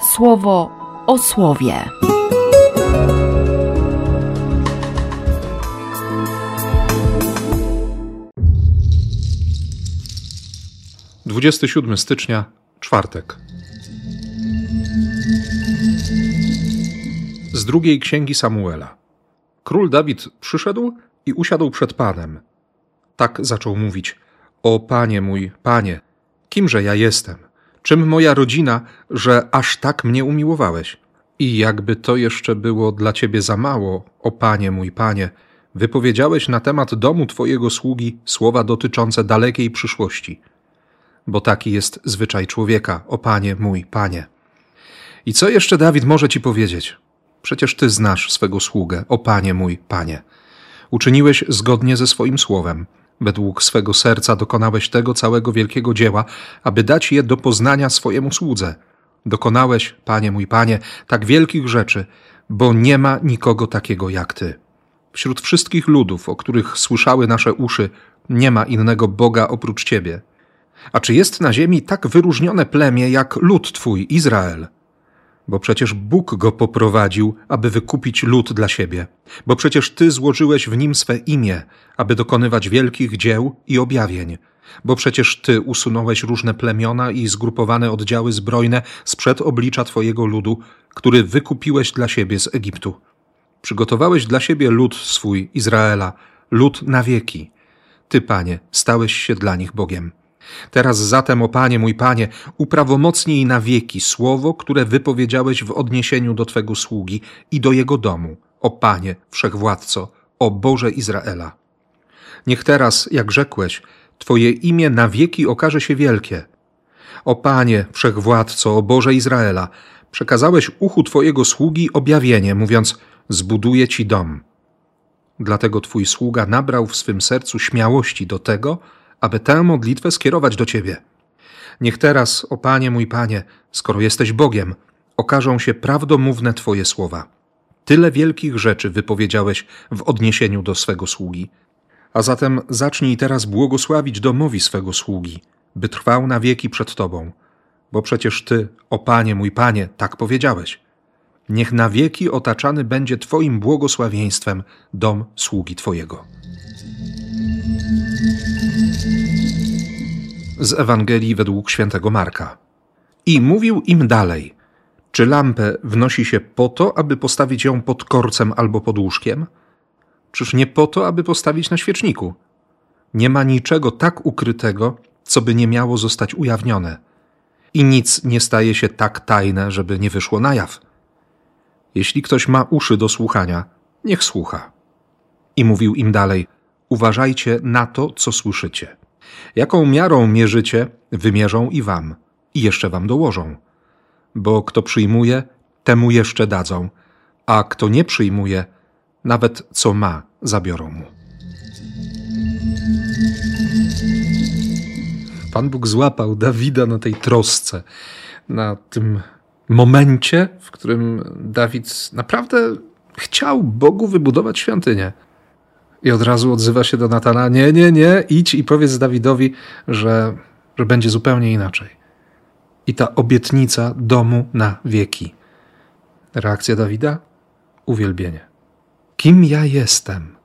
słowo o słowie. Dwudziesty siódmy stycznia, czwartek. Z drugiej księgi Samuela. Król Dawid przyszedł i usiadł przed Panem. Tak zaczął mówić: O Panie mój, Panie, kimże ja jestem? Czym moja rodzina, że aż tak mnie umiłowałeś? I jakby to jeszcze było dla ciebie za mało, o Panie mój, Panie, wypowiedziałeś na temat domu Twojego sługi słowa dotyczące dalekiej przyszłości. Bo taki jest zwyczaj człowieka, o Panie mój, Panie. I co jeszcze Dawid może Ci powiedzieć? Przecież Ty znasz swego sługę, o Panie mój, Panie. Uczyniłeś zgodnie ze swoim słowem. Według swego serca dokonałeś tego całego wielkiego dzieła, aby dać je do poznania swojemu słudze. Dokonałeś, Panie mój Panie, tak wielkich rzeczy, bo nie ma nikogo takiego jak Ty. Wśród wszystkich ludów, o których słyszały nasze uszy, nie ma innego Boga oprócz Ciebie. A czy jest na ziemi tak wyróżnione plemię jak lud Twój, Izrael? Bo przecież Bóg go poprowadził, aby wykupić lud dla siebie, bo przecież Ty złożyłeś w nim swe imię, aby dokonywać wielkich dzieł i objawień, bo przecież Ty usunąłeś różne plemiona i zgrupowane oddziały zbrojne sprzed oblicza Twojego ludu, który wykupiłeś dla siebie z Egiptu. Przygotowałeś dla siebie lud swój, Izraela, lud na wieki. Ty, Panie, stałeś się dla nich Bogiem. Teraz zatem, o Panie mój Panie, uprawomocnij na wieki słowo, które wypowiedziałeś w odniesieniu do Twego sługi i do jego domu, o Panie, Wszechwładco, o Boże Izraela. Niech teraz, jak rzekłeś, Twoje imię na wieki okaże się wielkie. O Panie, Wszechwładco, o Boże Izraela, przekazałeś uchu Twojego sługi objawienie, mówiąc, zbuduję Ci dom. Dlatego Twój sługa nabrał w swym sercu śmiałości do tego, aby tę modlitwę skierować do Ciebie. Niech teraz, o Panie mój Panie, skoro jesteś Bogiem, okażą się prawdomówne Twoje słowa. Tyle wielkich rzeczy wypowiedziałeś w odniesieniu do swego sługi. A zatem zacznij teraz błogosławić domowi swego sługi, by trwał na wieki przed Tobą, bo przecież Ty, o Panie mój Panie, tak powiedziałeś. Niech na wieki otaczany będzie Twoim błogosławieństwem dom sługi Twojego. Z Ewangelii według świętego Marka. I mówił im dalej: Czy lampę wnosi się po to, aby postawić ją pod korcem albo pod łóżkiem? Czyż nie po to, aby postawić na świeczniku? Nie ma niczego tak ukrytego, co by nie miało zostać ujawnione. I nic nie staje się tak tajne, żeby nie wyszło na jaw. Jeśli ktoś ma uszy do słuchania, niech słucha. I mówił im dalej: Uważajcie na to, co słyszycie. Jaką miarą mierzycie, wymierzą i wam, i jeszcze wam dołożą. Bo kto przyjmuje, temu jeszcze dadzą, a kto nie przyjmuje, nawet co ma, zabiorą mu. Pan Bóg złapał Dawida na tej trosce, na tym momencie, w którym Dawid naprawdę chciał Bogu wybudować świątynię. I od razu odzywa się do Natana: Nie, nie, nie, idź i powiedz Dawidowi, że, że będzie zupełnie inaczej. I ta obietnica domu na wieki. Reakcja Dawida? Uwielbienie. Kim ja jestem?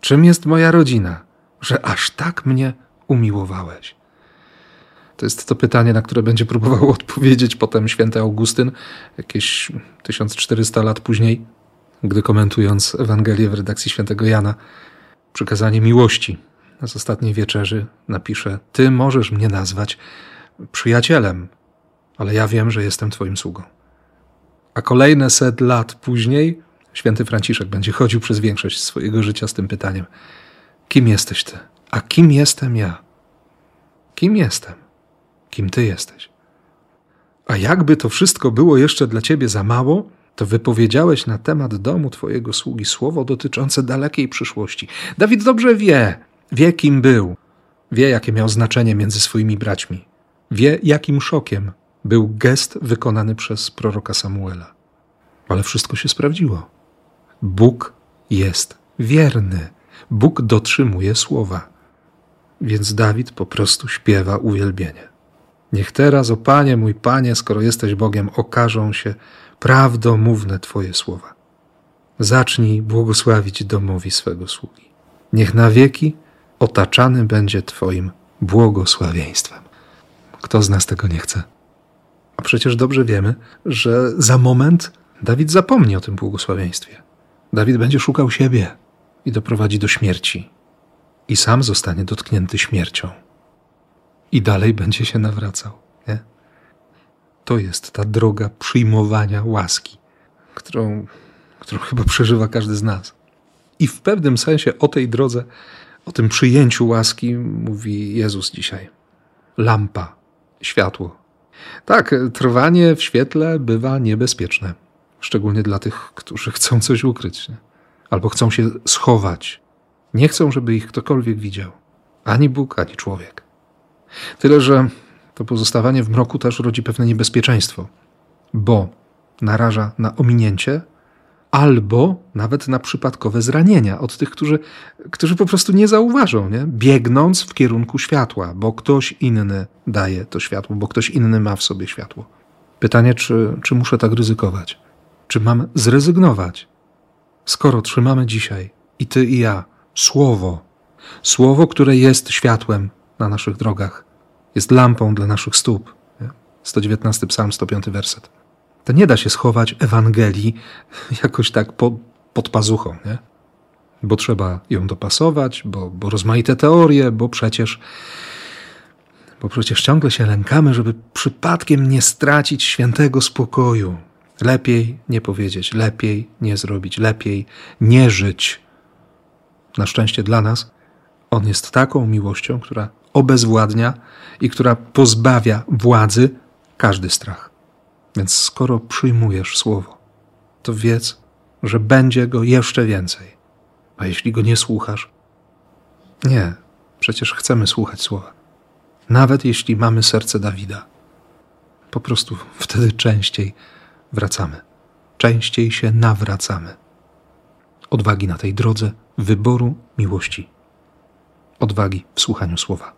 Czym jest moja rodzina, że aż tak mnie umiłowałeś? To jest to pytanie, na które będzie próbował odpowiedzieć potem święty Augustyn, jakieś 1400 lat później, gdy komentując Ewangelię w redakcji świętego Jana, przykazanie miłości z ostatniej wieczerzy napisze: Ty możesz mnie nazwać przyjacielem, ale ja wiem, że jestem Twoim sługą. A kolejne set lat później święty Franciszek będzie chodził przez większość swojego życia z tym pytaniem: Kim jesteś Ty? A kim jestem ja? Kim jestem? Kim Ty jesteś? A jakby to wszystko było jeszcze dla Ciebie za mało, to wypowiedziałeś na temat domu Twojego sługi słowo dotyczące dalekiej przyszłości. Dawid dobrze wie, wie kim był, wie jakie miał znaczenie między swoimi braćmi, wie jakim szokiem był gest wykonany przez proroka Samuela. Ale wszystko się sprawdziło. Bóg jest wierny. Bóg dotrzymuje słowa. Więc Dawid po prostu śpiewa uwielbienie. Niech teraz, o Panie mój Panie, skoro jesteś Bogiem, okażą się prawdomówne Twoje słowa. Zacznij błogosławić domowi swego sługi. Niech na wieki otaczany będzie Twoim błogosławieństwem. Kto z nas tego nie chce? A przecież dobrze wiemy, że za moment Dawid zapomni o tym błogosławieństwie. Dawid będzie szukał siebie i doprowadzi do śmierci. I sam zostanie dotknięty śmiercią. I dalej będzie się nawracał. To jest ta droga przyjmowania łaski, którą, którą chyba przeżywa każdy z nas. I w pewnym sensie o tej drodze, o tym przyjęciu łaski mówi Jezus dzisiaj. Lampa, światło. Tak, trwanie w świetle bywa niebezpieczne, szczególnie dla tych, którzy chcą coś ukryć, nie? albo chcą się schować. Nie chcą, żeby ich ktokolwiek widział, ani Bóg, ani człowiek. Tyle, że to pozostawanie w mroku też rodzi pewne niebezpieczeństwo, bo naraża na ominięcie albo nawet na przypadkowe zranienia od tych, którzy, którzy po prostu nie zauważą, nie? biegnąc w kierunku światła, bo ktoś inny daje to światło, bo ktoś inny ma w sobie światło. Pytanie, czy, czy muszę tak ryzykować? Czy mam zrezygnować? Skoro trzymamy dzisiaj i ty i ja słowo, słowo, które jest światłem na naszych drogach, jest lampą dla naszych stóp. Nie? 119 psalm, 105 werset to nie da się schować Ewangelii jakoś tak po, pod pazuchą, nie? Bo trzeba ją dopasować, bo, bo rozmaite teorie, bo przecież bo przecież ciągle się lękamy, żeby przypadkiem nie stracić świętego spokoju. Lepiej nie powiedzieć, lepiej nie zrobić, lepiej nie żyć. Na szczęście dla nas, On jest taką miłością, która obezwładnia i która pozbawia władzy każdy strach. Więc skoro przyjmujesz słowo, to wiedz, że będzie go jeszcze więcej. A jeśli go nie słuchasz, nie, przecież chcemy słuchać słowa. Nawet jeśli mamy serce Dawida, po prostu wtedy częściej wracamy, częściej się nawracamy. Odwagi na tej drodze wyboru miłości, odwagi w słuchaniu słowa.